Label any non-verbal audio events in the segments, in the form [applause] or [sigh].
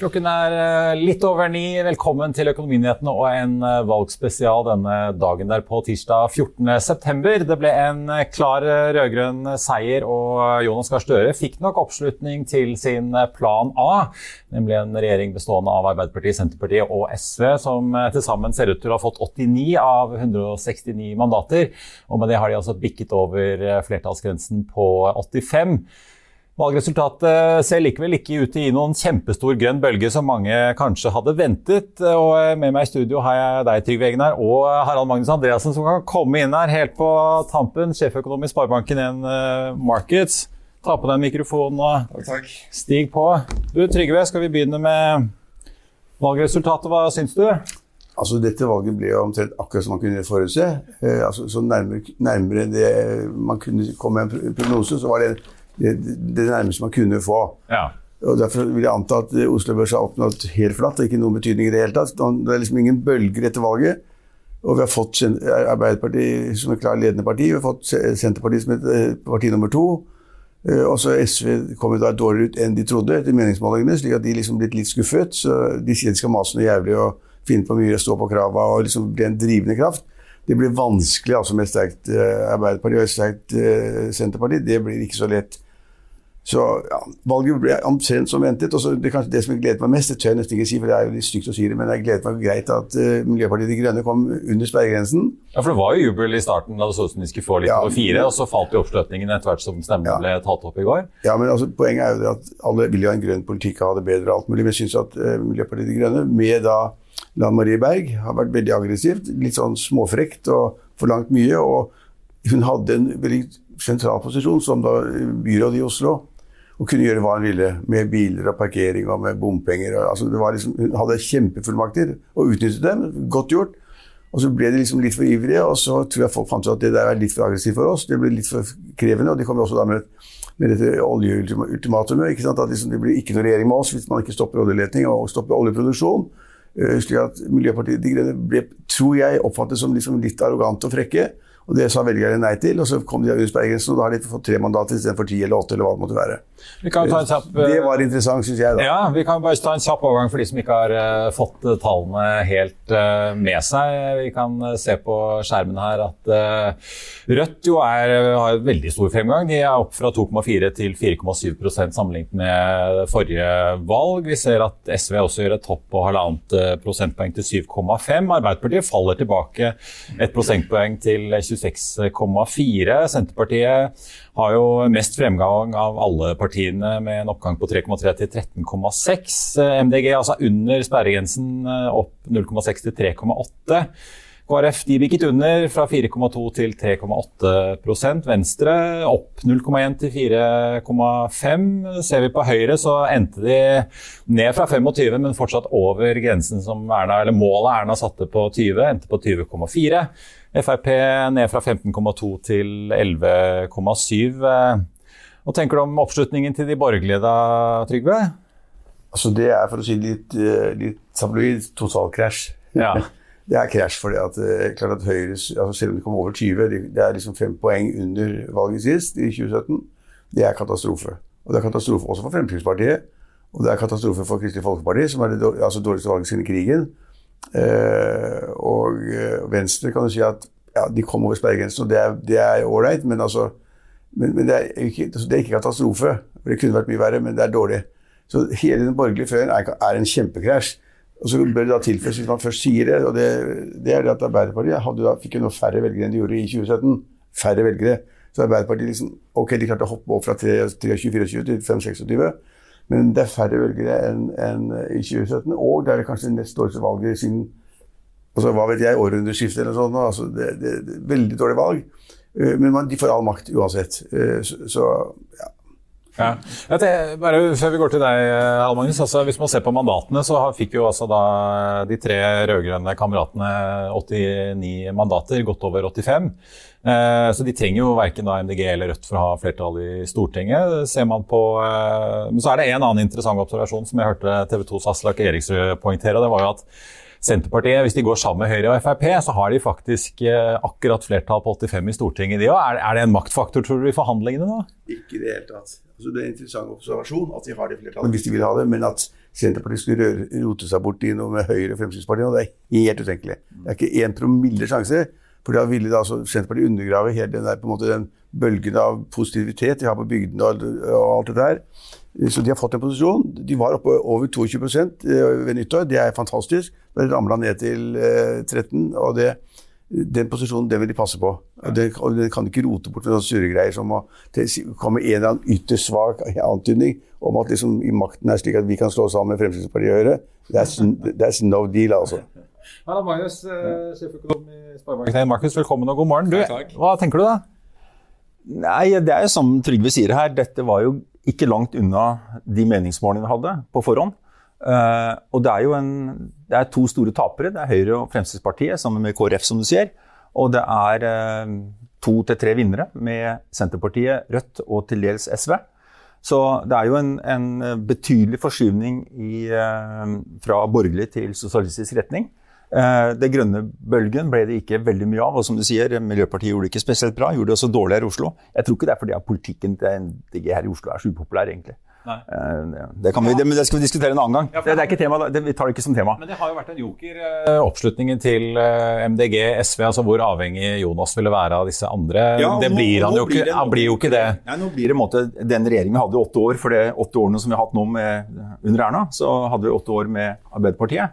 Klokken er eh, litt over ni. Velkommen til Økonominyhetene og en eh, valgspesial denne dagen der på tirsdag 14.9. Det ble en eh, klar rød-grønn seier, og Jonas Gahr Støre fikk nok oppslutning til sin plan A, nemlig en regjering bestående av Arbeiderpartiet, Senterpartiet og SV, som til sammen ser ut til å ha fått 89 av 169 mandater. Og med det har de altså bikket over flertallsgrensen på 85. Valgresultatet ser likevel ikke ut til å gi noen kjempestor grønn bølge, som mange kanskje hadde ventet. Og med meg i studio har jeg deg, Trygve Egnar, og Harald Magnus Andreassen, som kan komme inn her helt på tampen. Sjeføkonom i Sparebanken 1 Markets. Ta på deg mikrofonen og takk, takk. stig på. Du, Trygve, skal vi begynne med valgresultatet? Hva syns du? Altså, dette valget ble jo omtrent akkurat som man kunne forutse. Eh, altså, så nærmere, nærmere det man kunne komme med en prognose, så var det det, det nærmeste man kunne få. Ja. Og Derfor vil jeg anta at Oslo Børs har oppnådd helt flatt, og ikke noen betydning i det hele tatt. Det er liksom ingen bølger etter valget. Og vi har fått Arbeiderpartiet som et klart ledende parti, vi har fått Senterpartiet som et eh, parti nummer to. Eh, og så SV kom da dårligere ut enn de trodde etter meningsmålingene, slik at de liksom blitt litt skuffet. Så de sier de skal mase noe jævlig og finne på mye, stå på krava og liksom bli en drivende kraft. Det blir vanskelig altså med et sterkt uh, Arbeiderparti og et sterkt Senterparti. Det blir ikke så lett. Så ja, valget ble omtrent som ventet. og så Det kanskje det som jeg gledet meg mest, det tør jeg nesten ikke si, for det er jo litt stygt å si det, men jeg gledet meg greit at uh, Miljøpartiet De Grønne kom under sperregrensen. Ja, for Det var jo jubel i starten da det så ut som de skulle få litt ja, over fire, og så falt jo oppslutningen etter hvert som stemmen ja. ble tatt opp i går. Ja, men altså, Poenget er jo det at alle vil jo ha en grønn politikk og ha det bedre og alt mulig, men jeg syns at uh, Miljøpartiet De Grønne, med da Lan Marie Berg, har vært veldig aggressivt, litt sånn småfrekt og forlangt mye. og hun hadde en veldig sentral posisjon som da byråd i Oslo og kunne gjøre hva han ville med biler og parkering og med bompenger. Og, altså, liksom, hun hadde kjempefullmakter og utnyttet dem. Godt gjort. Og så ble de liksom litt for ivrige, og så tror jeg folk fant ut at det der er litt for aggressivt for oss. Det ble litt for krevende, og de kom også da med, med dette oljeultimatumet. ikke sant? At liksom, det blir ikke noe regjering med oss hvis man ikke stopper oljeleting og stopper oljeproduksjon. Uh, slik at Miljøpartiet De Grønne ble, tror jeg, oppfattet som liksom litt arrogante og frekke. Og Det sa velgerne nei til, og så kom de av sperregrensen, og da har de fått tre mandater istedenfor ti eller åtte, eller hva det måtte være. Kjapp, det var interessant, syns jeg. da. Ja, Vi kan bare ta en kjapp overgang for de som ikke har uh, fått uh, tallene helt uh, med seg. Vi kan se på skjermen her at Rødt jo er, har veldig stor fremgang. De er opp fra 2,4 til 4,7% sammenlignet med forrige valg. Vi ser at SV også gjør et topp på halvannet prosentpoeng til 7,5. Arbeiderpartiet faller tilbake et prosentpoeng til 26 26,4. Senterpartiet har jo mest fremgang av alle partiene med en oppgang på 3,3 til 13,6. MDG altså under sperregrensen eh, opp 0,6 til 3,8. KrF de bikket under fra 4,2 til 3,8% Venstre opp 0,1 til 4,5 Ser vi på Høyre, så endte de ned fra 25, men fortsatt over grensen som Erna, eller målet Erna satte på 20, endte på 20,4. Frp ned fra 15,2 til 11,7. Hva tenker du om oppslutningen til de borgerlige da, Trygve? Altså Det er, for å si litt, eh, litt tabloid, totalkrasj. Ja. [laughs] Det er krasj fordi at, eh, klart at Høyre, altså selv om de kom over 20, det er liksom fem poeng under valget sist, i 2017, det er katastrofe. Og det er katastrofe også for Fremskrittspartiet. Og det er katastrofe for Kristelig Folkeparti, som er det altså dårligste valget siden krigen. Eh, og eh, Venstre kan du si at ja, de kom over sperregrensen, og det er- det er ålreit, men, altså, men, men det, er ikke, altså, det er ikke katastrofe. Det kunne vært mye verre, men det er dårlig. Så hele den borgerlige føren er, er en kjempekrasj. Og så bør det da tilføyes, hvis man først sier det, og det, det er det at Arbeiderpartiet hadde da, fikk jo noe færre velgere enn de gjorde i 2017. Færre velgere. Så Arbeiderpartiet liksom, ok, de klarte å hoppe opp fra 23-24 til 25-26, men det er færre velgere enn en i 2017, og det er kanskje det nest dårligste valget siden altså, hva vet jeg, århundreskiftet eller noe sånt. Altså, det, det, det Veldig dårlig valg. Eh, Men man, de får all makt uansett. Eh, så ja. Ja. Bare Før vi går til deg, Al Magnus. Altså, hvis man ser på mandatene, så fikk jo altså da de tre rød-grønne kameratene 89 mandater, godt over 85. Eh, så de trenger jo verken MDG eller Rødt for å ha flertall i Stortinget. Ser man på, eh, men så er det en annen interessant observasjon som jeg hørte TV 2s Aslak Eriksrød poengtere. det var jo at Senterpartiet, hvis de går sammen med Høyre og Frp, så har de faktisk eh, akkurat flertall på 85 i Stortinget. De òg. Er, er det en maktfaktor, tror du, i forhandlingene nå? Ikke i det hele tatt. Altså, det er en interessant observasjon at de har det flertallet hvis de vil ha det, men at Senterpartiet skulle rote seg bort i noe med Høyre og Fremskrittspartiet, og det er helt utenkelig. Det er ikke én promille sjanse. For da ville da altså Senterpartiet undergrave hele den, der, på en måte, den bølgen av positivitet de har på bygdene og, og alt dette her. Så de har fått en posisjon. De var oppe over 22 ved nyttår. Det er fantastisk. Det ramla ned til eh, 13 og det, den posisjonen den vil de passe på. Og den, og den kan de ikke rote bort med sånne surregreier som å komme en eller annen ytterst svak [laughs] antydning om at liksom, i makten er slik at vi kan slå sammen med Fremskrittspartiet og Høyre. That's, that's no deal, altså. Hallo, Magnus, eh, sjeføkonom i Sparebanken1. Markus, velkommen og god morgen. Du, hva tenker du da? Nei, det er jo som Trygve sier her, dette var jo ikke langt unna de meningsmålene vi hadde på forhånd. Uh, og det er jo en, det er to store tapere. Det er Høyre og Fremskrittspartiet sammen med KrF, som du sier. Og det er uh, to til tre vinnere med Senterpartiet, Rødt og til dels SV. Så det er jo en, en betydelig forskyvning i, uh, fra borgerlig til sosialistisk retning. Eh, Det grønne bølgen ble det ikke veldig mye av. og som du sier, Miljøpartiet gjorde det ikke spesielt bra. Gjorde det også dårligere i Oslo. Jeg tror ikke det er fordi at politikken til MDG her i Oslo er så upopulær, egentlig. Eh, Det, kan vi, det, men det skal vi diskutere en annen gang. Det, det er ikke tema, det, Vi tar det ikke som tema. Men det har jo vært en joker, eh, oppslutningen til MDG, SV, altså hvor avhengig Jonas ville være av disse andre. Ja, det nå- blir han nå jo blir ikke, han blir jo ikke det. Ja, nå blir det en måte, Den regjeringen vi hadde i åtte år, for det åtte årene som vi har hatt nå med, under Erna, så hadde vi åtte år med Arbeiderpartiet.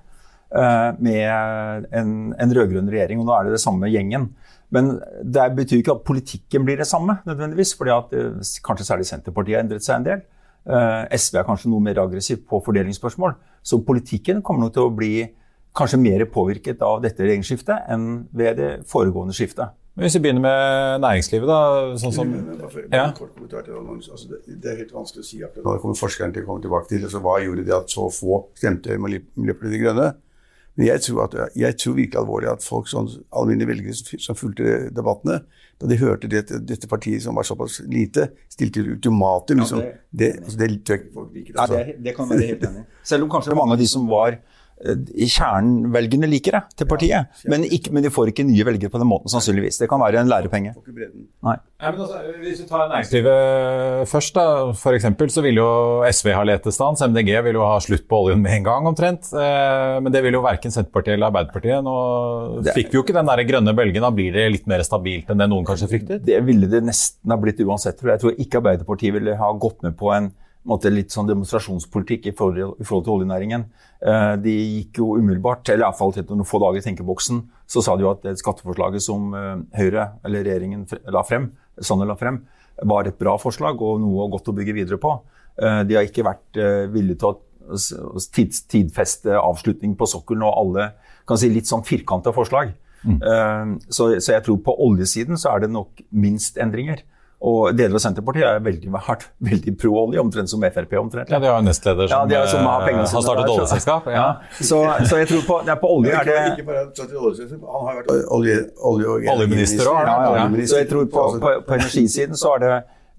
Eh, Med en, en rød-grønn regjering, og nå er det det samme gjengen. Men det betyr ikke at politikken blir det samme, nødvendigvis. fordi at eh, kanskje særlig Senterpartiet har endret seg en del. Eh, SV er kanskje noe mer aggressivt på fordelingsspørsmål. Så politikken kommer nok til å bli kanskje mer påvirket av dette regjeringsskiftet enn ved det foregående skiftet. Men Hvis vi begynner med næringslivet, da. sånn som... Ja. det, altså, det, det er helt vanskelig å si akkurat nå. Det kommer forskeren til å komme tilbake til. altså Hva gjorde det at så få stemte Miljø- Miljøpartiet De Grønne? Men jeg tror, at, jeg tror virkelig alvorlig at folk, sånn alminnelige velgere som- fulgte debattene, da de hørte det, dette partiet som var såpass lite, stilte ultimatum. Liksom. det- det, altså, det tror jeg ikke folk liker. Ja, Altså. det, det kan være helt enig. Selv om kanskje mange av de som var eh, i liker det til partiet. Men, ikke, men de får ikke nye velgere på den måten, sannsynligvis. Det kan være en lærepenge. Nei. Ja, men altså, hvis vi tar næringslivet først, da, for eksempel, så vil jo SV ha letestans. MDG vil jo ha slutt på oljen med en gang, omtrent. Eh, men det vil jo verken Senterpartiet eller Arbeiderpartiet. Nå fikk vi jo ikke den der grønne bølgen. Da blir det litt mer stabilt enn det noen kanskje fryktet. Det ville det nesten ha blitt uansett. tror Jeg Jeg tror ikke Arbeiderpartiet ville ha gått med på en måte, litt sånn demonstrasjonspolitikk i forhold, i forhold til oljenæringen. Eh, De gikk jo umiddelbart, eller iallfall til noen få dager i tenkeboksen, så sa de jo at det skatteforslaget som eh, Høyre, eller regjeringen, la frem, Sanner la frem, var et bra forslag og noe godt å bygge videre på. Eh, De har ikke vært eh, villige til å tids, tidfeste avslutning på sokkelen og alle kan si, litt sånn firkanta forslag. Eh, Så, så jeg tror på oljesiden så er det nok minst endringer. Og deler av Senterpartiet er veldig, vært veldig pro olje, omtrent som Frp. omtrent. Ja, De har jo nestleder som, ja, er som har eh, har startet oljeselskap. Ja. Ja. Så, så jeg tror på, det er på olje er det Ikke bare han har vært olje, olje og Oljeminister også, Ja. Så jeg tror på, Altså, på, på energisiden så er det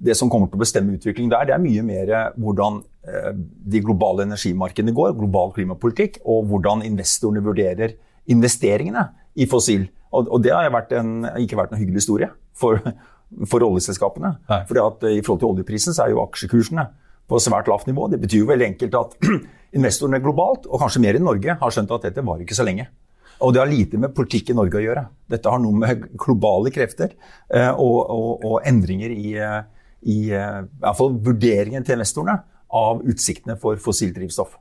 det som kommer til å bestemme utviklingen der, det er mye mer hvordan eh, de globale energimarkedene går, global klimapolitikk, og hvordan investorene vurderer investeringene i fossil. Og, og det har vært en, ikke vært noen hyggelig historie for, for oljeselskapene. Fordi at eh, I forhold til oljeprisen så er jo aksjekursene på svært lavt nivå. Det betyr jo veldig enkelt at [clears throat] investorene globalt, og kanskje mer i Norge, har skjønt at dette var ikke så lenge. Og det har lite med politikk i Norge å gjøre. Dette har noe med [laughs] globale krefter eh, og, og, og, endringer i, eh, i, i hvert fall vurderingen til investorene av utsiktene for fossilt drivstoff.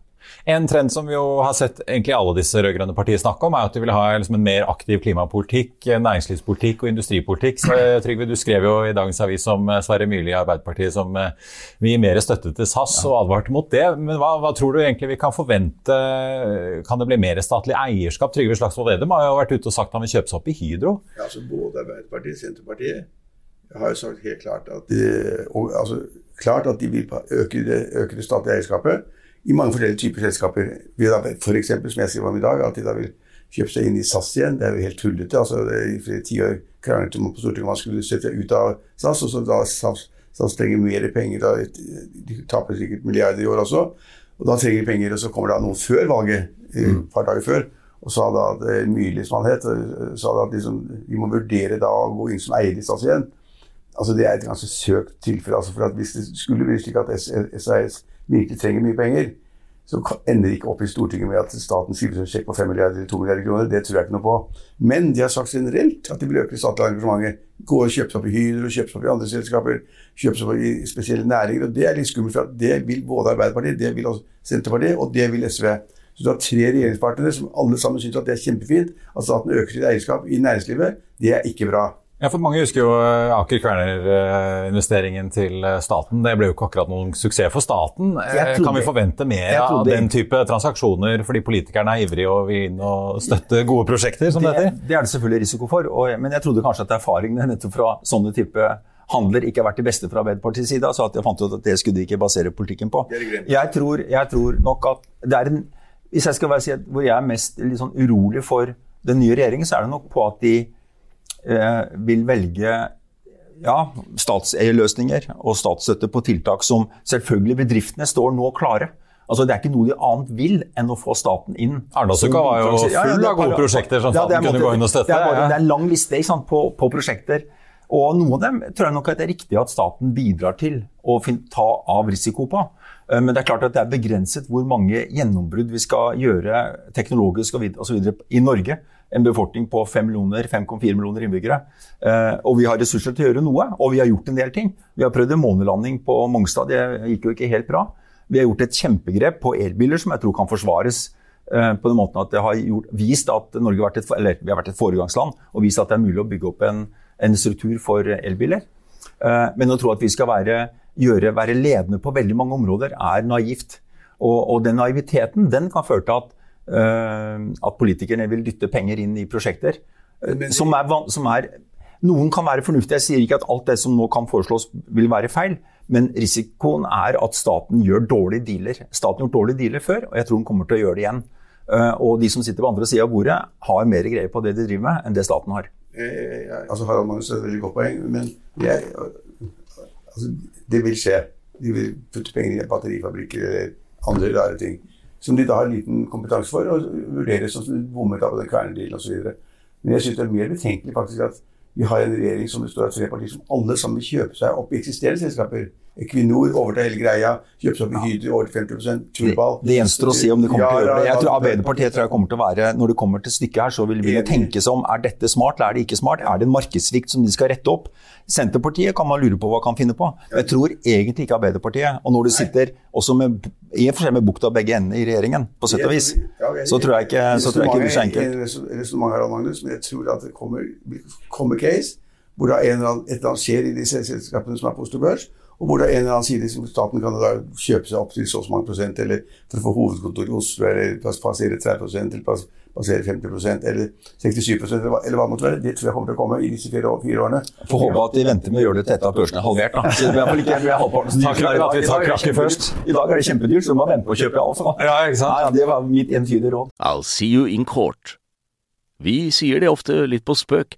En trend som vi jo har sett egentlig alle disse rød-grønne partiene snakke om, er at de vil ha liksom en mer aktiv klimapolitikk, næringslivspolitikk og industripolitikk. Så eh, Trygve, du skrev jo i dagens avis om eh, Sverre Myrli i Arbeiderpartiet som vi vil gi mer støtte til SAS og advarte mot det. Men hva, hva, tror du egentlig vi kan forvente? Kan det bli mer statlig eierskap? Trygve Slagsvold Vedum har jo vært ute og sagt han vil kjøpe seg opp i Hydro. Ja, altså Både Arbeiderpartiet og Senterpartiet har jo sagt helt klart at de, og, altså, klart at de vil øke det, øke det statlige eierskapet i mange forskjellige typer selskaper. Vi da F.eks., som jeg skrev om i dag, at de da vil kjøpe seg inn i SAS igjen. Det er jo helt tullete. altså I flere tiår kranglet man på Stortinget om man skulle sette seg ut av SAS, og så da SAS, SAS trenger mer penger. Da, de taper sikkert milliarder i år også. Og da trenger de penger, og så kommer da noen før valget, et mm. par dager før, og sa da at eh, Myrli, som han het, sa da at liksom, de må vurdere da å gå inn som eier i SAS igjen. Altså Det er et ganske søkt tilfelle. altså for at Hvis det skulle bli slik at SAS virkelig trenger mye penger, så ender det ikke opp i Stortinget med at staten skriver en sjekk på 5 milliarder eller 2 milliarder kroner. Det tror jeg ikke noe på. Men de har sagt generelt at de vil øke det statlige engasjementet. Gå og kjøpe seg opp i Hydro, seg opp i andre selskaper, kjøpe seg opp i spesielle næringer. og Det er litt skummelt, for det vil både Arbeiderpartiet, det vil også Senterpartiet, og det vil SV. Så du har tre regjeringspartnere som alle sammen syns at det er kjempefint at staten øker sitt eierskap i næringslivet. Det er ikke bra. Ja, for Mange husker jo eh, Aker Kværner-investeringen til eh, staten. Det ble jo ikke akkurat noen suksess for staten. Eh, trodde, kan vi forvente mer av den type transaksjoner fordi politikerne er ivrige og vil inn og støtte gode prosjekter? som det, heter? Det er det selvfølgelig risiko for, og, men jeg trodde kanskje at erfaringene [laughs] nettopp fra sånne type handler ikke har vært det beste fra Arbeiderpartiets side. Så at jeg fant ut at Det skulle de ikke basere politikken på. Jeg tror, jeg tror nok at det er en, Hvis jeg skal være si hvor jeg er mest sånn urolig for den nye regjeringen, så er det nok på at de Eh, vil velge ja, statseierløsninger og statsstøtte på tiltak som selvfølgelig bedriftene står nå klare. Altså, Det er ikke noe de annet vil enn å få staten inn. Arendalsuka var jo full ja, ja, av gode prosjekter som staten ja, kunne gå inn og støtte. Det er, bare, det er en lang liste sant, på, på, prosjekter. Og noen av dem tror jeg nok at det er riktig at staten bidrar til å ta av risiko på. Eh, men det er klart at det er begrenset hvor mange gjennombrudd vi skal gjøre teknologisk og osv. i Norge en befolkning på 5 millioner, 5,4 millioner innbyggere. Eh, og vi har ressurser til å gjøre noe, og vi har gjort en del ting. Vi har prøvd en månelanding på Mongstad, det gikk jo ikke helt bra. Vi har gjort et kjempegrep på elbiler som jeg tror kan forsvares eh, på den måten at det har gjort, vist at Norge har vært et, eller, vi har vært et foregangsland og vist at det er mulig å bygge opp en, en struktur for elbiler. Eh, men å tro at vi skal være, gjøre, være ledende på veldig mange områder, er naivt. Og, og den naiviteten den kan føre til at at politikerne vil dytte penger inn i prosjekter. Eh, som er, som er, noen kan være fornuftige. Jeg sier ikke at alt det som nå kan foreslås vil være feil, men risikoen er at staten gjør dårlige dealer. Staten har gjort dårlige dealer før, og jeg tror den kommer til å gjøre det igjen. Eh, og de som sitter på andre sida av bordet, har mer greie på det de driver med, enn det staten har. Eh, altså Harald Magnus er et veldig godt poeng, men jeg, altså, det vil skje. De vil putte penger i batterifabrikker eller andre rare ting som de da har liten kompetanse for, og vurderes som bommet av den kvernedealen osv. Men jeg syns det er mer betenkelig faktisk at vi har en regjering som består av tre partier som alle sammen vil kjøpe seg opp i eksisterende selskaper. Equinor overtar hele greia, Kjøpes opp i Hydro over 50 Turball Det, det gjenstår å si om det kommer ja, til å gjøre det. Jeg tror Arbeiderpartiet tror jeg kommer til å være, Når det kommer til stykket her, så vil vi tenke seg om er dette smart eller er det ikke smart. Er det en markedssvikt som de skal rette opp? Senterpartiet kan man lure på hva kan finne på. Jeg tror egentlig ikke Arbeiderpartiet. Og når du sitter også med, i og for seg med bukta begge endene i regjeringen, på sett og vis, så tror jeg ikke, så tror jeg ikke det blir så enkelt. Magnus, men jeg tror at det kommer, kommer case hvor er en eller annen, et eller annet skjer i de selskapene som er på Oslo Børs, og hvor det er en eller annen side som staten kan da kjøpe seg opp til så mange prosent, eller for å få hovedkontor i Oslo, eller passere 30 eller passere 50 eller 67% eller hva, eller hva det måtte være. Det tror jeg kommer til å komme i disse fire, fire årene. Får håpe at de venter med å gjøre det til etter at børsen er halvert. da. Så det er ikke, vi er halvparten så tar At vi tar krakket først. I dag er det kjempedyrt, så du må vente på å kjøpe alt. Ja, ikke sant? Ja, ja, det var mitt entydige råd. I'll see you in court. Vi sier det ofte litt på spøk,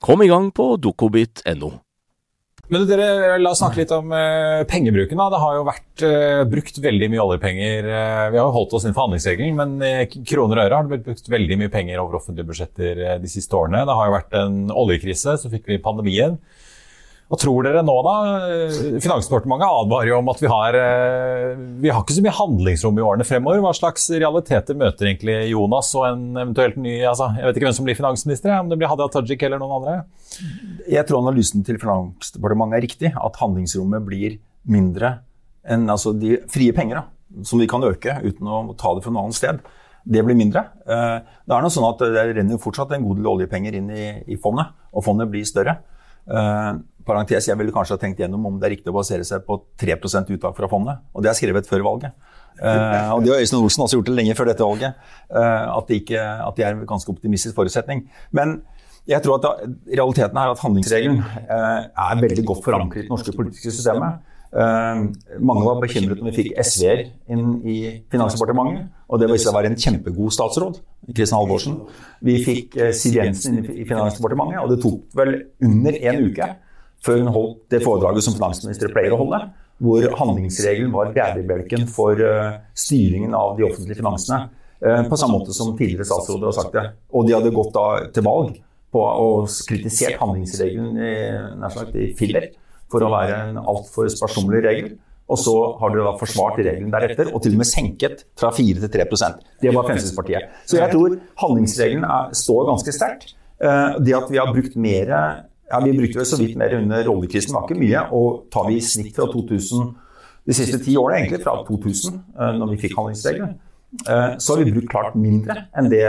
Kom i gang på dokobit.no. Men dere, La oss snakke litt om eh, pengebruken. da. Det har jo vært eh, brukt veldig mye oljepenger. Eh, vi har jo holdt oss innenfor handlingsregelen, men kroner og øre har det blitt brukt veldig mye penger over offentlige budsjetter de siste årene. Det har jo vært en oljekrise, så fikk vi pandemien. Hva tror dere nå, da? Finansdepartementet advarer jo om at vi har, eh, vi har ikke så mye handlingsrom i årene fremover. Hva slags realiteter møter egentlig Jonas og en eventuelt ny altså, Jeg vet ikke hvem som blir finansminister, om det blir Hadia Tajik eller noen andre? Jeg tror analysen til Finansdepartementet er riktig. At handlingsrommet blir mindre enn altså de frie penger, da, som vi kan øke uten å ta det fra noe annet sted. Det blir mindre. Eh, det er noe sånn at det renner fortsatt en god del oljepenger inn i, i fondet, og fondet blir større. Uh, parentes, Jeg ville kanskje ha tenkt gjennom om det er riktig å basere seg på 3% uttak fra fondet. Og det er skrevet før valget. Uh, og det har Øystein Olsen også gjort det lenge før dette valget. Uh, at, det ikke, at det er en ganske optimistisk forutsetning. Men jeg tror at da, realiteten er at handlingsregelen er veldig godt forankret i det norske politiske systemet. Uh, mange var bekymret når vi fikk SV-er inn i Finansdepartementet. Og det viste seg å være en kjempegod statsråd. Kristian Halvorsen. Vi fikk uh, Siv Jensen inn i Finansdepartementet, og det tok vel under en uke før hun holdt det foredraget som finansminister pleier å holde, hvor handlingsregelen var bærebjelken for uh, styringen av de offentlige finansene. på samme måte som tidligere statsråder har sagt det. Og de hadde gått til valg på å kritisert handlingsregelen i, nær sagt, i filler for å være en altfor sparsommelig regel. Og så har dere da forsvart regelen deretter, og til og med senket fra 4 til 3% Det var Fremskrittspartiet. Så jeg tror handlingsregelen er, står ganske sterkt. Eh, det at vi har brukt mer ja, Vi brukte vel så vidt mer under oljekrisen, var ikke mye. Og tar vi i snitt fra 2000 de siste ti årene, egentlig fra 2000, eh, når vi fikk handlingsregelen, eh, så har vi brukt klart mindre enn det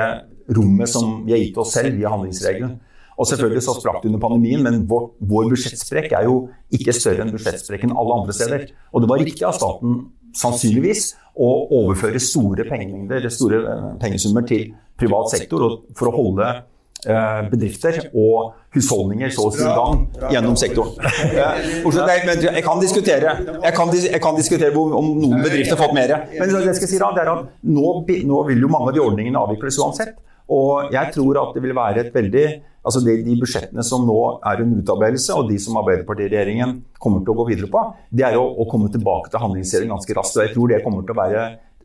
rommet som vi har gitt oss selv via handlingsregelen. Og selvfølgelig så sprakk det under pandemien, men vår, vår budsjettsprekk er jo ikke større enn budsjettsprekken alle andre steder. Og det var riktig av staten, sannsynligvis, å overføre store store eh, pengesummer til privat sektor for å holde bedrifter og husholdninger så å si gang gjennom sektoren. Jeg kan diskutere, jeg kan, jeg kan diskutere om noen bedrifter har fått mer. Men det jeg skal si da, det er at nå, nå vil jo mange av de ordningene avvikles uansett. Og jeg tror at det vil være et veldig Altså de, de, budsjettene som nå er under utarbeidelse, og de som Arbeiderpartiregjeringen kommer til å gå videre på, det er å, å komme tilbake til handlingsserien ganske raskt. og Jeg tror det kommer til å være,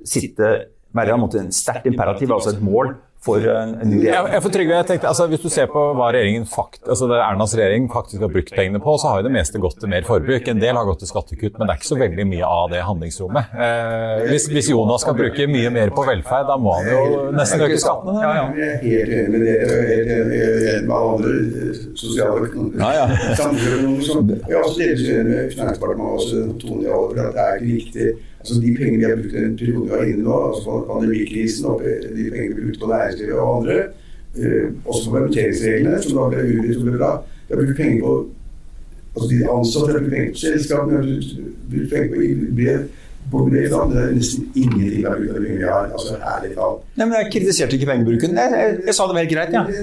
sitte, være en, en sterkt imperativ, altså et mål for en, en ny regjering. Jeg, for Trygve, jeg tenkte, altså, Hvis du ser på hva regjeringen fakt, altså det Ernas regjering faktisk har brukt pengene på, så har jo det meste gått til mer forbruk. En del har gått til skattekutt, men det er ikke så veldig mye av det handlingsrommet. Eh, hvis, hvis, Jonas skal bruke mye mer på velferd, da må han jo nesten øke skattene? Ja, ja. Jeg er helt enig med dere. Helt enig med andre sosiale ja, ja. samfunnsøkonomer. Jeg er også delvis enig med Finansdepartementet og Tone Jalle, at det er ikke riktig Altså De pengene vi har brukt en periode vi var inne nå, altså pandemikrisen og de pengene vi brukte på næringslivet og andre, eh, også på permitteringsreglene, som da ble utvidet og ble bra, vi har brukt penger på altså de ansatte har brukt penger på selskapene, vi har brukt penger på brev. Det er nesten ingenting av pengene vi har. altså ærlig talt. Nei, men Jeg kritiserte ikke pengebruken. Jeg, jeg, jeg, sa det var helt greit, ja. Altså,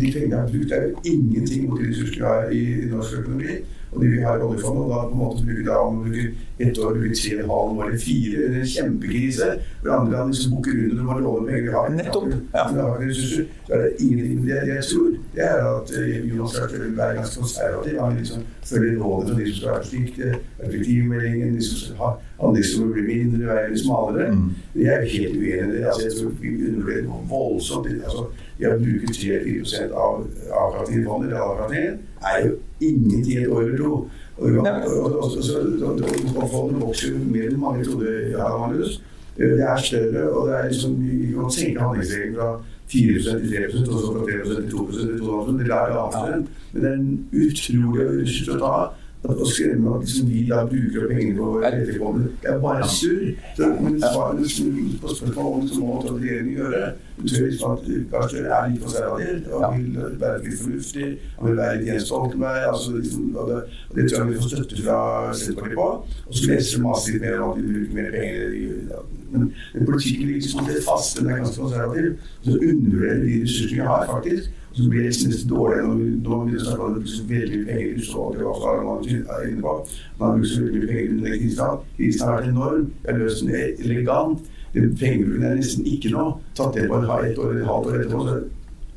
de pengene jeg har brukt, er jo ingenting mot de ressursene vi har i norsk økonomi. Og de vi har i oljefondet, og da på en måte bruker da om bruker ett år, bruker tre og en halv år fire under en kjempekrise, hvor andre land liksom bukker under når man lover penger vi har. Nettopp. Ja. Ressurser, så er det ingenting. Det jeg tror, det er at uh, Jonas Gahr Støre være ganske konservativ. Han liksom følger rådet fra de som skal være forsiktige, effektivmeldingen, de som skal ha handlingsrommet blir mindre, være smalere. Mm. Jeg er helt uenig i det. Altså, jeg tror vi undervurderer voldsomt. Altså, vi har brukt 3-4 av avkastningen vann eller realavkastningen, er jo ingenting i et år eller to. Fondet vokser jo mer enn mange trodde. Ja, Magnus. Det er større, og det er liksom, vi kan senke handlingsregelen fra 4 til 3 og så fra 3 til 2 til 2 Det er lavere. Men det er en utrolig ressurs å ta å skremme at liksom, vi da bruker pengene på etterkommere. Det er bare surr. Så, Men liksom, på spørsmålet om hva må regjeringen gjøre betyr liksom at Gahr Støre er litt konservativ og vil være litt fornuftig. Han vil være Jens Stoltenberg. Altså, liksom, og, det, og det tror jeg vi får støtte fra Senterpartiet på. Og så leser de masse litt mer om at de bruker mer penger. Men, politikken ligger liksom det faste, den er ganske konservativ. Så undervurderer de ressursene vi har, faktisk. Og så blir det nesten dårligere når når vi begynner å snakke om det bruker veldig mye penger i og hva man er inne på. Man bruker så veldig mye penger under krisen. Krisen har vært enorm. Det er løst elegant. Pengebruken er nesten ikke noe. Tatt det på et halvt år, et halvt år etterpå.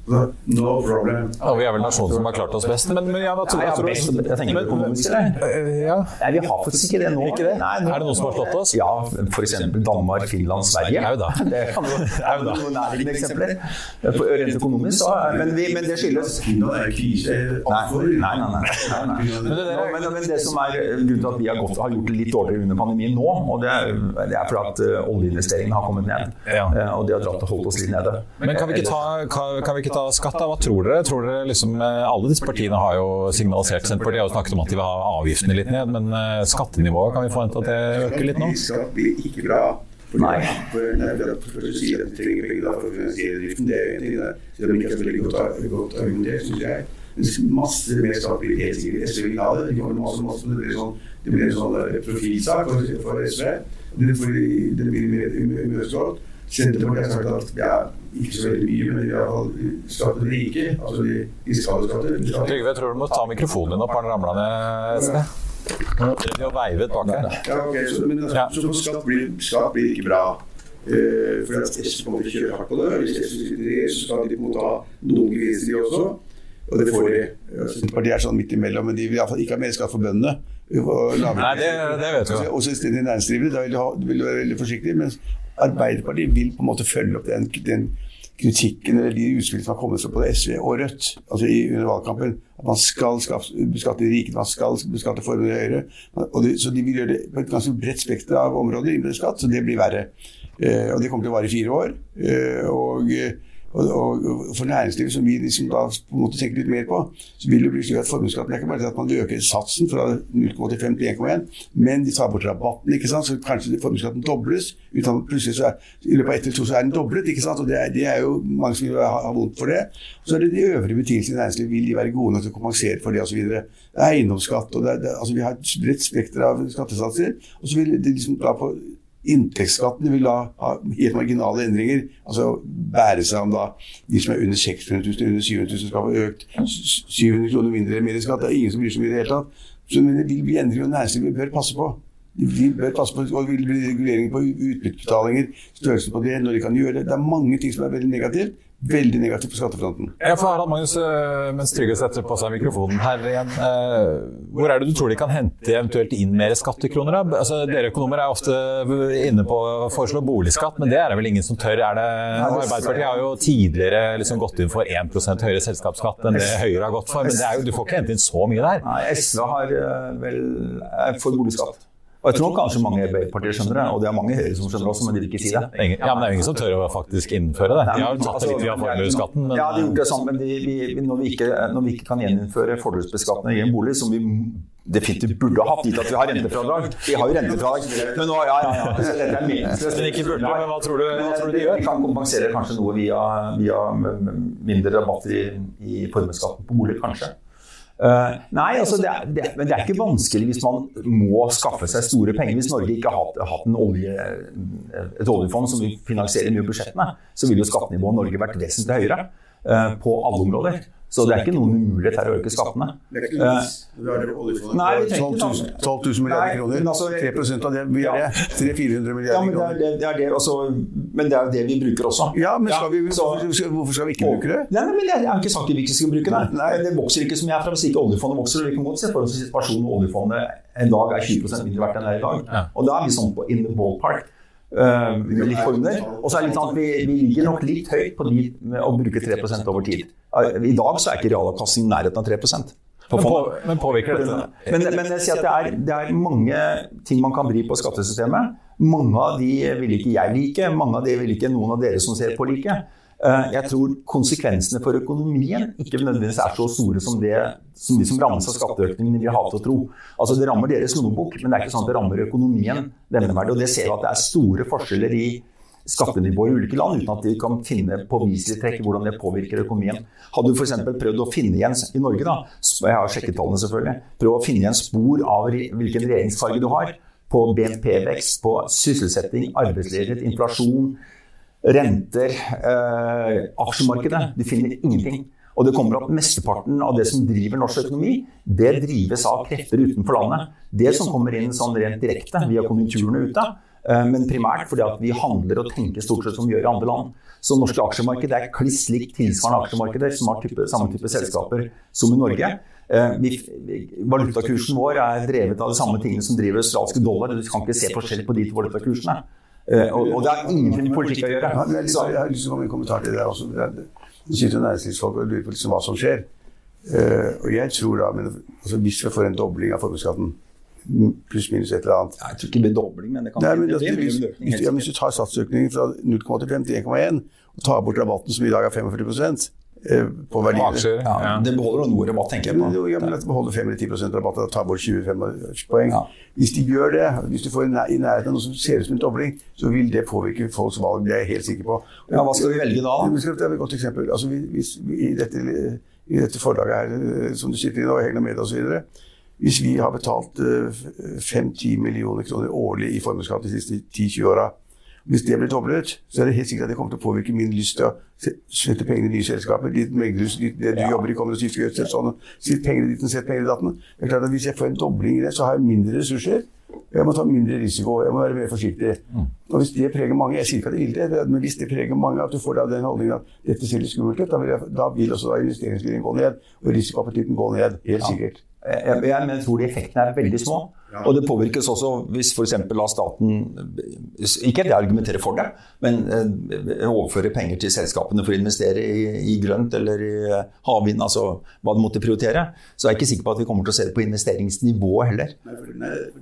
No problem. Ja, vi er vel nasjonen som har klart oss best. Men, men ja, hva tror, Nei, ja, best, jeg tenker Men- økonomisk, eller? Øh, Ja. Nei, vi har faktisk ikke det nå. Ikke det? Nei, nå- Er det noen som har slått oss? Ja, f.eks. Danmark, Finland, Sverige. Au da. Det kan jo noen nærliggende eksempler. For Rent økonomisk, så men, vi, men det skyldes er. Nei, nei, nei. nei. Men det der- Men, men det som er grunnen til at vi har, gått, har gjort det litt dårligere under pandemien nå, og det er, det er fordi at eh, oljeinvesteringene har kommet ned. Eh, Og det har dratt og holdt oss litt nede. Men kan vi, ikke ta, kan, kan vi ikke ta skatt. Hva tror dere? Tror dere liksom, eh, alle disse partiene har jo signalisert Senterpartiet har jo snakket om at de vil ha avgiftene litt ned, men eh, skattenivået, kan vi forvente at det øker litt nå? Skatt blir ikke bra. For Nei. For, for å si at de trenger penger da for å finansiere driften, det er jo en ting. det. Selv om ikke er så veldig godt, godt argumentert, syns jeg. Men masse mer skatt blir helt sikkert SV vil ha det. Det kommer masse, masse, det blir, sånn, det blir en sånn eh, profilsak for, for SV. Det, fordi det blir mer imøtekommet. Senterpartiet har sagt at ja, ikke så veldig mye, men i hvert fall skatt de rike, altså de de skal skatte. Trygve, jeg tror du må ta mikrofonen din opp, han ramla ned et sted? De har veivet bak her. Ja, ok, så, men altså, Ja. så på skatt blir, skatt blir ikke bra. Uh, for at SV kommer til å kjøre hardt på det. Hvis SV sitter i regjering, så skal de på en måte ha noen gevinster, de også. Og det får de. Senterpartiet er sånn midt imellom, men de vil iallfall ikke ha mer skatt for bøndene. Nei, det, det vet vi jo. Og selvstendig næringsdrivende, da vil du, ha, du vil være veldig forsiktig. Mens Arbeiderpartiet vil på en måte følge opp den, den kritikken eller de utspillene som har kommet fra både SV og Rødt altså i, under valgkampen. At man skal beskatte de rike, man skal beskatte formuen høyere. Og det, så de vil gjøre det på et ganske bredt spekter av områder innenfor skatt, så det blir verre. Eh, og det kommer til å vare i fire år. Eh, og, og, og, for næringslivet, som vi liksom da på en måte tenker litt mer på, så vil det bli slik at formuesskatten er ikke bare at man øker satsen fra 0,85 til 1,1, men de tar bort rabatten, ikke sant? så kanskje formuesskatten dobles. Uten at plutselig så er, I løpet av ett eller to så er den doblet. ikke sant? Og det er, det er jo mange som vil ha, ha vondt for det. Så er det de øvrige betingelsene i næringslivet. Vil de være gode nok til å kompensere for det osv. Det er eiendomsskatt. og det er, det, altså Vi har et bredt spekter av skattesatser. Og så vil de liksom da på Inntektsskatten vil da ha helt marginale endringer. altså Bære seg om da de som er under 600 000, under 700 000 skal få økt 700 kroner mindre eller mer i skatt. Det er ingen som bryr seg om det i det hele tatt. Så men det vil bli endringer, og næringslivet bør passe på. De bør passe på, og vil bli reguleringer på utbyttebetalinger, størrelsen på det, når de kan gjøre det. Det er mange ting som er veldig negativt. Veldig negativt på skattefronten. Jeg får Harald Magnus, øh, mens Trygve setter på seg mikrofonen her igjen. øh, Hvor er det du tror de kan hente eventuelt inn mer skattekroner? Da? Altså, dere økonomer er ofte inne på å foreslå boligskatt, men det er det vel ingen som tør? Er det, Arbeiderpartiet har jo tidligere liksom gått inn for 1% høyere selskapsskatt enn det Høyre har gått for, men det er jo, du får ikke hente inn så mye der. Nei, SV har eh, vel er for boligskatt. Og jeg tror kanskje mange Arbeiderpartiet skjønner det, og det er mange Høyre som skjønner det også, men de vil ikke si det. Ja, men det er ingen som tør å faktisk innføre det. De har jo tatt det litt via formuesskatten, men Ja, de har gjort det sammen, men de, vi, vi, når, vi ikke, når vi ikke kan gjeninnføre fordelsbeskatning i en bolig, som vi definitivt burde ha hatt, gitt at vi har rentefradrag Vi har jo rentefradrag, men nå, ja, ja, ja. Dette er meningsløst. Men ikke burde, men hva tror du, hva tror du de Vi kan kompensere kanskje noe via, via mindre rabatter i, i formuesskatten på bolig, kanskje. Eh, nei, altså det er, det, men det er ikke vanskelig hvis man må skaffe seg store penger. Hvis Norge ikke har hatt, olje, et oljefond som vi finansierer mye budsjettene, så ville jo skattenivået i Norge vært vesentlig høyere eh, på alle områder. Så det er ikke noen umulighet her å øke skattene. Det er ikke noe. Nei, 12 000, ikke 12 000 milliarder kroner. altså- 3% av det blir Ja. det. 300-400 Ja, milliarder men det er kroner. det, er det også, men det er jo det vi bruker også. Ja, men skal vi, så- hvorfor, skal- vi ikke bruke det? Nei, nei, men jeg, har ikke sagt at vi ikke skal bruke det. Nei. Det vokser ikke som jeg er fra. Hvis ikke oljefondet vokser, og vi kan godt se for oss med hvor oljefondet en dag er 20% mindre verdt enn det er i dag. Og da er vi sånn på in the ballpark. Uh, med litt under. Og så er det litt sånn at vi, vi ligger nok litt høyt på de med å bruke 3% over tid. I dag så er ikke realavkastning i nærheten av 3 på Men, på, men påvirker dette Men, men jeg sier at det er, det er mange ting man kan vri på skattesystemet. Mange av de vil ikke jeg like, mange av de vil ikke noen av dere som ser på like. Eh, Jeg tror konsekvensene for økonomien ikke nødvendigvis er så store som, det, som de som rammes av skatteøkningene vil ha til å tro. Altså Det rammer deres lommebok, men det er ikke sånn at det rammer økonomien nevneverdig. Og det ser vi at det er store forskjeller i skattenivået i ulike land, uten at de kan finne påviselige trekk hvordan det påvirker økonomien. Hadde du f.eks. prøvd å finne igjen i Norge, da, jeg har sjekket tallene selvfølgelig, prøv å finne igjen spor av hvilken regjeringsfarge du har på BNP-vekst, på sysselsetting, arbeidsledighet, inflasjon, renter, eh, aksjemarkedet. Du finner ingenting. Og det kommer at mesteparten av det som driver norsk økonomi, det drives av krefter utenfor landet. Det som kommer inn sånn rent direkte via konjunkturene ute, men primært fordi at vi handler og tenker stort sett som vi gjør i andre land. Så norske aksjemarked er kliss likt tilsvarende aksjemarkeder som har type, samme type selskaper som i Norge. Eh, Vi, valutakursen vår er drevet av de samme tingene som driver australske dollar. Du kan ikke se forskjell på de to valutakursene. Eh, Og, og det har ingenting med politikk å gjøre. Jeg, har lyst, til å komme med en kommentar til det også. Det er- sitter næringslivsfolk og lurer på liksom hva som skjer. Eh, og jeg tror da, men, altså, Hvis vi får en dobling av formuesskatten, pluss minus et eller annet Jeg tror ikke det blir dobling, men det kan Nei, men det altså, blir hvis, en økning, hvis, ja, hvis du tar satsøkningen fra 0,85 til 1,1 og tar bort rabatten, som i dag er 45 eh, på verdiene aksjer. Ja, Ja. Det beholder noe rabatt, tenker jeg på. ja, men at beholder 5 eller 10 rabatt og tar bort 25 poeng. Ja. Hvis de gjør det, hvis du får i nærheten av noe som ser ut som en dobling, så vil det påvirke folks valg. Det er jeg helt sikker på. Ja, hva skal vi velge da? Det er et godt eksempel. Altså, hvis i, dette, I dette forlaget her, eh, som du sitter i nå, Hegna Media osv. Hvis vi har betalt eh, 5-10 millioner kroner årlig i formuesskatt de siste 10-20 åra Hvis det blir doblet, så er det helt sikkert at det kommer til å påvirke min lyst til å sette pengene i nye selskaper. Ditt meglerhus, ditt- det du jobber i, kommer og skifter gjødsel, sånn. Sitt pengene dit sett pengene i datten. Det er klart at Hvis jeg får en dobling i det, så har jeg mindre ressurser. Jeg må ta mindre risiko. Jeg må være mer forsiktig. Og hvis det preger mange Jeg sier ikke at det vil det, men hvis det preger mange, at du får da den holdningen at dette ser litt skummelt ut, da vil, jeg, da vil også da investeringsviljen gå ned. Og risikoappetitten gå ned. Helt sikkert. Jeg, jeg, jeg tror de effektene er veldig små. Og det påvirkes også hvis f.eks. la staten Ikke at jeg argumenterer for det, men eh, overføre penger til selskapene for å investere i, i grønt eller i eh, havvind, altså hva de måtte prioritere. Så jeg er ikke sikker på at vi kommer til å se det på investeringsnivået heller.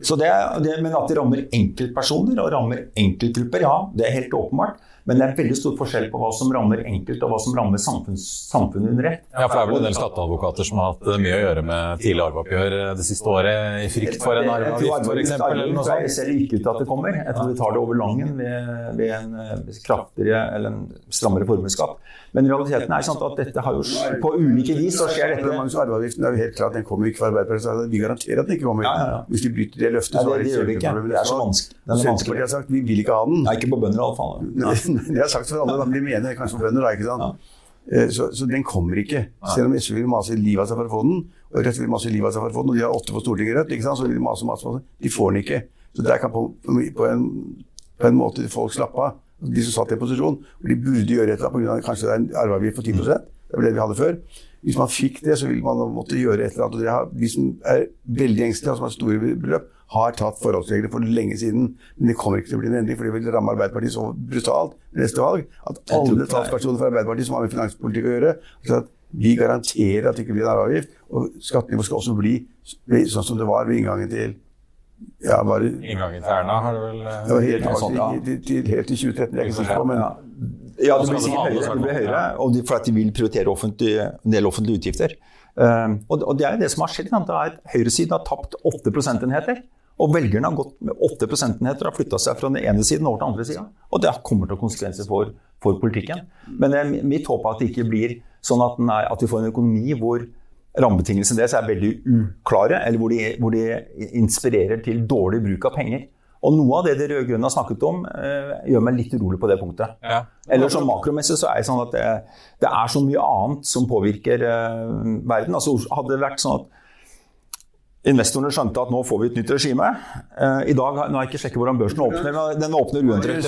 Så det, det, men at det rammer enkeltpersoner og rammer enkeltgrupper, ja, det er helt åpenbart. Men det er veldig stor forskjell på hva som rammer enkelt, og hva som rammer samfunns, samfunnet under ett. Ja, for det er vel en del skatteadvokater som har hatt eh, mye å gjøre med tidlig arveoppgjør eh, det siste året, i frykt for en arveavgift f.eks. sånt. ser ikke ut til at det kommer. Jeg tror vi tar det over langen ved, ved en eh, kraftigere eller en strammere formuesskatt. Men realiteten er sånn at dette har jo på ulike vis så skjer dette. Arveavgiften er jo helt klart, den kommer ikke fra Arbeiderpartiet. Vi garanterer at den ikke kommer. Ja, ja, ja. Hvis de bryter det løftet, så er det det gjør ikke. Det er så vanskelig. Er Senterpartiet har sagt vi vil ikke ha den. Nei, ikke på bønder iallfall. [laughs] Det har sagt for alle, men de mener kanskje på bønder, da, ikke sant? Eh, Så, så den kommer ikke. Selv om SV vil mase livet av seg for å få den, og Rødt vil mase livet av seg for å få den, og de har åtte på Stortinget Rødt, ikke sant? så vil de mase masse, mase. De får den ikke. Så der kan på, på, en, på en måte folk slappe av. De som satt i posisjon. hvor de burde gjøre et eller annet pga. kanskje det er en arveavgift på 10 Det var det vi hadde før. Hvis man fikk det, så ville man måtte gjøre et eller annet. Har, de som er veldig engstelige, og som har store beløp, har tatt forholdsregler for lenge siden. Men det kommer ikke til å bli en endring, for det vil ramme Arbeiderpartiet så brutalt neste valg at alle talspersoner for Arbeiderpartiet som har med finanspolitikk å gjøre, at vi garanterer at det ikke blir en arveavgift, og skattenivået skal også bli sånn som det var ved inngangen til ja, var det, Inngangen til Erna har du vel eh, det var helt, Ja, sånn, ja. til, til, helt til 2013, det er jeg ikke sikker på, men Ja, ja det blir sikkert høyere, det blir høyere og de, for at de vil prioritere offentlig, en del offentlige utgifter. Um, og, og det er jo det som har skjedd. Det er at Høyresiden har tapt 8 prosentenheter. Og velgerne har gått med 8 prosentenheter og har flytta seg fra den ene siden over til den andre sida. Og det kommer til å ha konsekvenser for, for politikken. Men det er mitt håp er at det ikke blir sånn at, er, at vi får en økonomi hvor rammebetingelsene deres er veldig uklare, eller hvor de, hvor de inspirerer til dårlig bruk av penger. Og noe av det de rød-grønne har snakket om, eh, gjør meg litt urolig på det punktet. Ja. Eller sånn makromessig så er det sånn at det, det er så mye annet som påvirker eh, verden. Altså Hadde det vært sånn at investorene skjønte at nå får vi et nytt regime eh, I dag, Nå har jeg ikke sjekket hvordan børsen åpner, men den åpner uendret.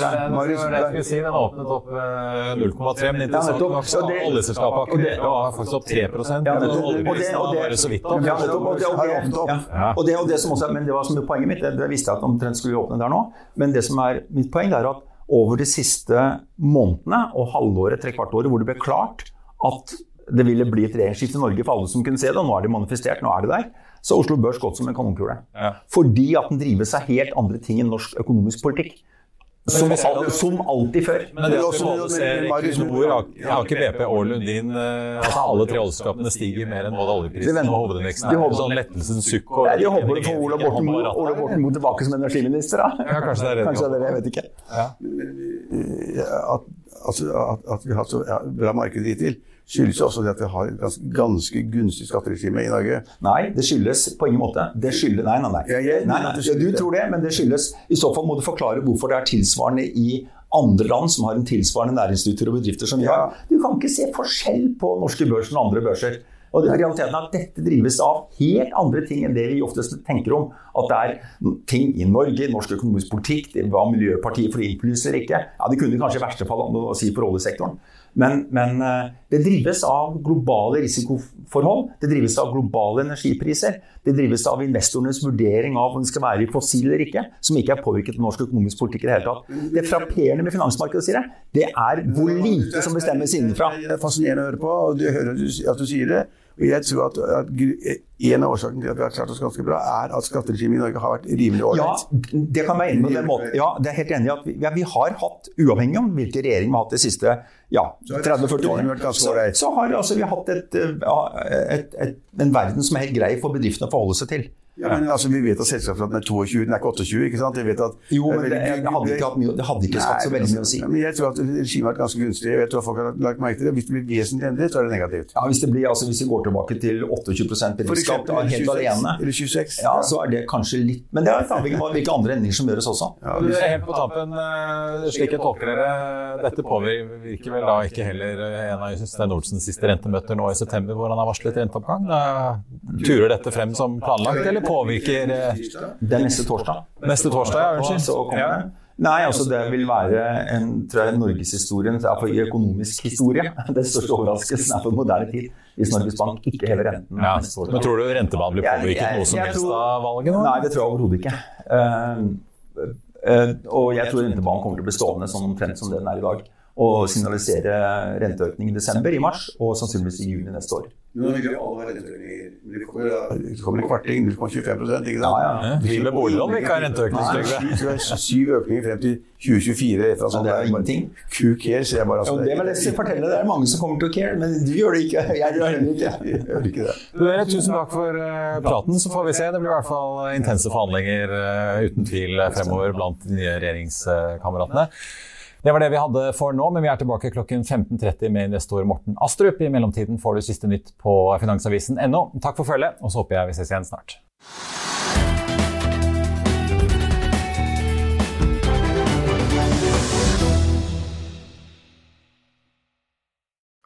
Si. Den åpnet opp eh, 0,3, men Ja, interessant nok så det- oljeselskapet akkurat var faktisk opp 3 Ja, men Og oljeprisen var bare så vidt opp. Ja. Og det, og Har det, som også men det var som poenget mitt, det, det visste jeg at omtrent skulle vi åpne der nå. Men det som er mitt poeng, det er at over de siste månedene og halvåret, trekvartåret, hvor det ble klart at det ville bli et regjeringsskifte i Norge for alle som kunne se det, og nå er det manifestert, nå er det der, så har Oslo Børs gått som en kanonkule. Ja. Fordi at den driver seg helt andre ting enn norsk økonomisk politikk. Som, som alltid før. Men det at også- både ser Marius- Equinor, Aker BP og Lundin eh, altså Alle tre oljeselskapene stiger mer enn både oljeprisen og hovedindeksen. De er håper- sånn lettelsens sukk. og- de håper på Ola Borten Moe Ola Borten Moe tilbake som energiminister, da. Ja, kanskje det er det Kanskje det er det, jeg vet ikke. at, altså, at, at vi har så bra marked hittil, skyldes jo også det at vi har et ganske, ganske gunstig skatteregime i Norge. Nei, det skyldes på ingen måte. Det skyldes, nei, nei, nei. Ja, jeg- nei, nei. nei. Du tror det, men det skyldes I så fall må du forklare hvorfor det er tilsvarende i andre land som har en tilsvarende næringsstruktur og bedrifter som vi har. Du kan ikke se forskjell på norske børsen og andre børser. Og realiteten er at Dette drives av helt andre ting enn det vi oftest tenker om. At det er ting i Norge, norsk økonomisk politikk, det hva Miljøpartiet får innflytelse eller ikke. Ja, Det kunne kanskje i verste fall å si for oljesektoren. Men, men eh, det drives av globale risikoforhold. Det drives av globale energipriser. Det drives av investorenes vurdering av om det skal være i fossil eller ikke, som ikke er påvirket av norsk økonomisk politikk i det hele tatt. Det frapperende med finansmarkedet, sier jeg, det er hvor lite som bestemmes innenfra. Det er fascinerende å høre på, og du hører at du sier det. Jeg tror at, at en av årsakene til at vi har klart oss ganske bra, er at skatteregimet i Norge har vært rimelig Ja, det kan være enig på den måten. Ja, det er helt enig i at vi, ja, vi har hatt, uavhengig om hvilken regjering vi har hatt de siste ja, 30-40 årene, så, så har altså, vi hatt et, et, et, en verden som er helt grei for bedriftene å forholde seg til. Ja, men altså, Vi vet at selskapsskatten er 22, den er ikke 28. ikke sant? Vi vet at, Jo, men det, det hadde ikke, hatt mye, det hadde ikke skapt så veldig mye å si. Men jeg tror at regimet har vært ganske gunstig. Jeg tror at folk har lagt merke til det. Hvis det blir vesentlig endret, så er det negativt. Ja, hvis, det blir, altså, hvis vi går tilbake til 28 bedriftsskatt helt 26, alene, eller 26, ja, ja. så er det kanskje litt Men det er avhengig av hvilke andre endringer som gjøres også. Ja, Du, hvis- Helt på tampen, eh, slik jeg tolker dere, dette påvirker vel da ikke heller eh, en av Stein Olsens siste rentemøter nå i september, hvor han har varslet renteoppgang? Da turer dette frem som planlagt, eller påvirker eh, Det er neste torsdag. neste torsdag? Ja, Så unnskyld. kommer Ja. Nei, altså det vil være en, tror jeg, norgeshistorien, i økonomisk historie, [laughs] den største overraskelsen er for moderne tid hvis Norges Bank ikke hever renten. Ja. Men tror du rentebanen blir Jeg- påvirket jeg- noe som helst tror- av valget nå? Nei, det tror jeg overhodet ikke. Uh, uh, og jeg tror rentebanen kommer til å bli stående sånn omtrent som den er i dag. Og signalisere renteøkning i desember, i mars, og sannsynligvis i juni neste år. Men Det kommer, en kvarting, 0,25 ikke sant? Ja, ja. Vi med boliglån vil ikke ha renteøkning, syv økninger frem til 2024. Etter Men det er ingenting. Who cares, jeg bare. Altså, det vil jeg fortelle, det er mange som kommer til å care, men du gjør det ikke. [laughs] Jeg gjør det ikke. Jeg gjør ikke det. Dere, tusen takk for eh, praten, så får vi se. Det blir i hvert fall intense forhandlinger eh, uten tvil eh, fremover blant de nye regjeringskameratene. Det var det vi hadde for nå, men vi er tilbake klokken 15.30 med investor Morten Astrup. I mellomtiden får du siste nytt på finansavisen.no. Takk for følget, og så håper jeg vi ses igjen snart.